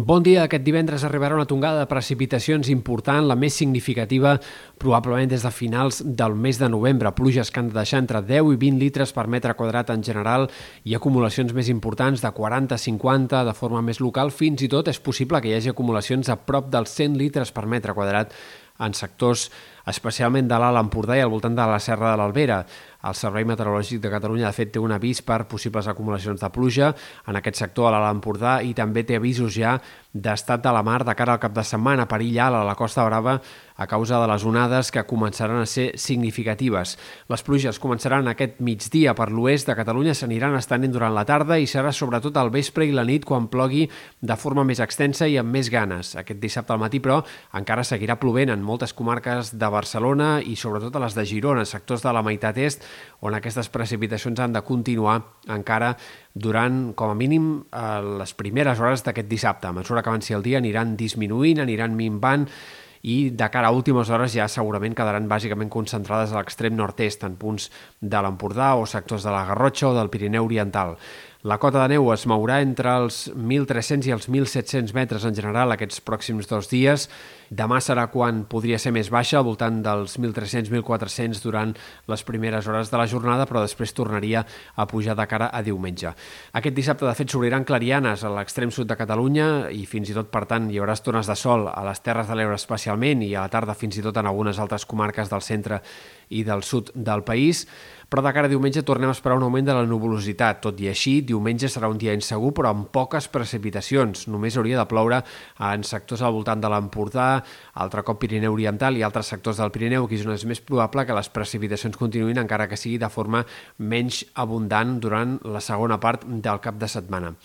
Bon dia. Aquest divendres arribarà una tongada de precipitacions important, la més significativa probablement des de finals del mes de novembre. Pluges que han de deixar entre 10 i 20 litres per metre quadrat en general i acumulacions més importants de 40-50 de forma més local. Fins i tot és possible que hi hagi acumulacions a prop dels 100 litres per metre quadrat en sectors especialment de l'Alt Empordà i al voltant de la Serra de l'Albera. El Servei Meteorològic de Catalunya, de fet, té un avís per possibles acumulacions de pluja en aquest sector a l'Alt Empordà i també té avisos ja d'estat de la mar de cara al cap de setmana, perill alt a la Costa Brava a causa de les onades que començaran a ser significatives. Les pluges començaran aquest migdia per l'oest de Catalunya, s'aniran estenent durant la tarda i serà sobretot al vespre i la nit quan plogui de forma més extensa i amb més ganes. Aquest dissabte al matí, però, encara seguirà plovent en moltes comarques de Barcelona i sobretot a les de Girona, sectors de la meitat est, on aquestes precipitacions han de continuar encara durant, com a mínim, eh, les primeres hores d'aquest dissabte. A mesura que avanci el dia aniran disminuint, aniran minvant, i de cara a últimes hores ja segurament quedaran bàsicament concentrades a l'extrem nord-est, en punts de l'Empordà o sectors de la Garrotxa o del Pirineu Oriental. La cota de neu es mourà entre els 1.300 i els 1.700 metres en general aquests pròxims dos dies. Demà serà quan podria ser més baixa, al voltant dels 1.300-1.400 durant les primeres hores de la jornada, però després tornaria a pujar de cara a diumenge. Aquest dissabte, de fet, s'obriran clarianes a l'extrem sud de Catalunya i fins i tot, per tant, hi haurà estones de sol a les Terres de l'Ebre especialment i a la tarda fins i tot en algunes altres comarques del centre i del sud del país però de cara a diumenge tornem a esperar un augment de la nuvolositat. Tot i així, diumenge serà un dia insegur, però amb poques precipitacions. Només hauria de ploure en sectors al voltant de l'Empordà, altre cop Pirineu Oriental i altres sectors del Pirineu, que és on és més probable que les precipitacions continuïn, encara que sigui de forma menys abundant durant la segona part del cap de setmana.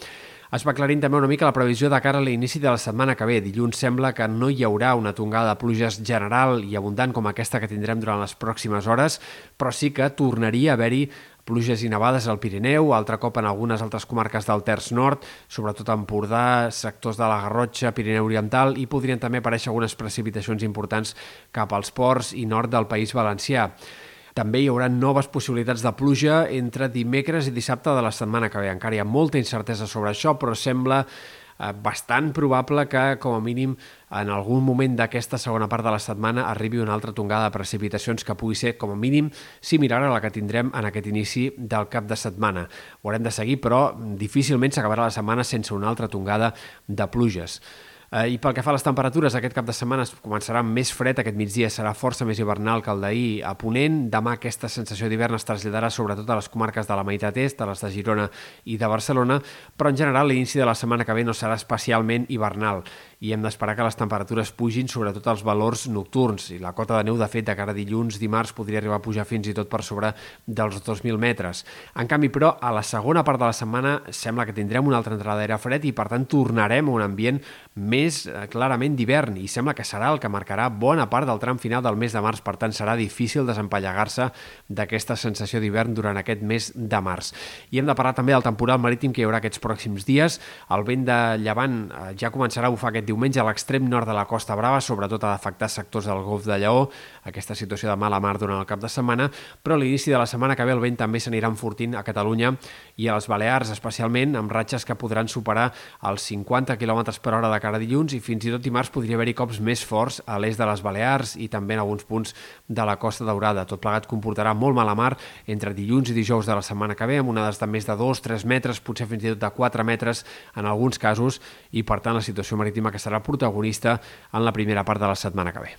Es va aclarint també una mica la previsió de cara a l'inici de la setmana que ve. Dilluns sembla que no hi haurà una tongada de pluges general i abundant com aquesta que tindrem durant les pròximes hores, però sí que tornaria a haver-hi pluges i nevades al Pirineu, altre cop en algunes altres comarques del Terç Nord, sobretot a Empordà, sectors de la Garrotxa, Pirineu Oriental, i podrien també aparèixer algunes precipitacions importants cap als ports i nord del País Valencià. També hi haurà noves possibilitats de pluja entre dimecres i dissabte de la setmana que ve. Encara hi ha molta incertesa sobre això, però sembla bastant probable que, com a mínim, en algun moment d'aquesta segona part de la setmana arribi una altra tongada de precipitacions que pugui ser, com a mínim, similar a la que tindrem en aquest inici del cap de setmana. Ho haurem de seguir, però difícilment s'acabarà la setmana sense una altra tongada de pluges. Eh, I pel que fa a les temperatures, aquest cap de setmana començarà més fred, aquest migdia serà força més hivernal que el d'ahir a Ponent. Demà aquesta sensació d'hivern es traslladarà sobretot a les comarques de la meitat est, a les de Girona i de Barcelona, però en general l'inici de la setmana que ve no serà especialment hivernal i hem d'esperar que les temperatures pugin sobretot als valors nocturns i la cota de neu, de fet, de cara a dilluns, dimarts, podria arribar a pujar fins i tot per sobre dels 2.000 metres. En canvi, però, a la segona part de la setmana sembla que tindrem una altra entrada d'aire fred i, per tant, tornarem a un ambient més és eh, clarament d'hivern i sembla que serà el que marcarà bona part del tram final del mes de març, per tant serà difícil desempallegar-se d'aquesta sensació d'hivern durant aquest mes de març. I hem de parlar també del temporal marítim que hi haurà aquests pròxims dies. El vent de llevant eh, ja començarà a bufar aquest diumenge a l'extrem nord de la Costa Brava, sobretot a afectar sectors del Golf de Lleó, aquesta situació de mala mar durant el cap de setmana, però a l'inici de la setmana que ve el vent també s'anirà enfortint a Catalunya i a les Balears, especialment amb ratxes que podran superar els 50 km per hora de cara a dilluns dilluns i fins i tot dimarts podria haver-hi cops més forts a l'est de les Balears i també en alguns punts de la Costa Daurada. Tot plegat comportarà molt mala mar entre dilluns i dijous de la setmana que ve, amb onades de més de 2-3 metres, potser fins i tot de 4 metres en alguns casos, i per tant la situació marítima que serà protagonista en la primera part de la setmana que ve.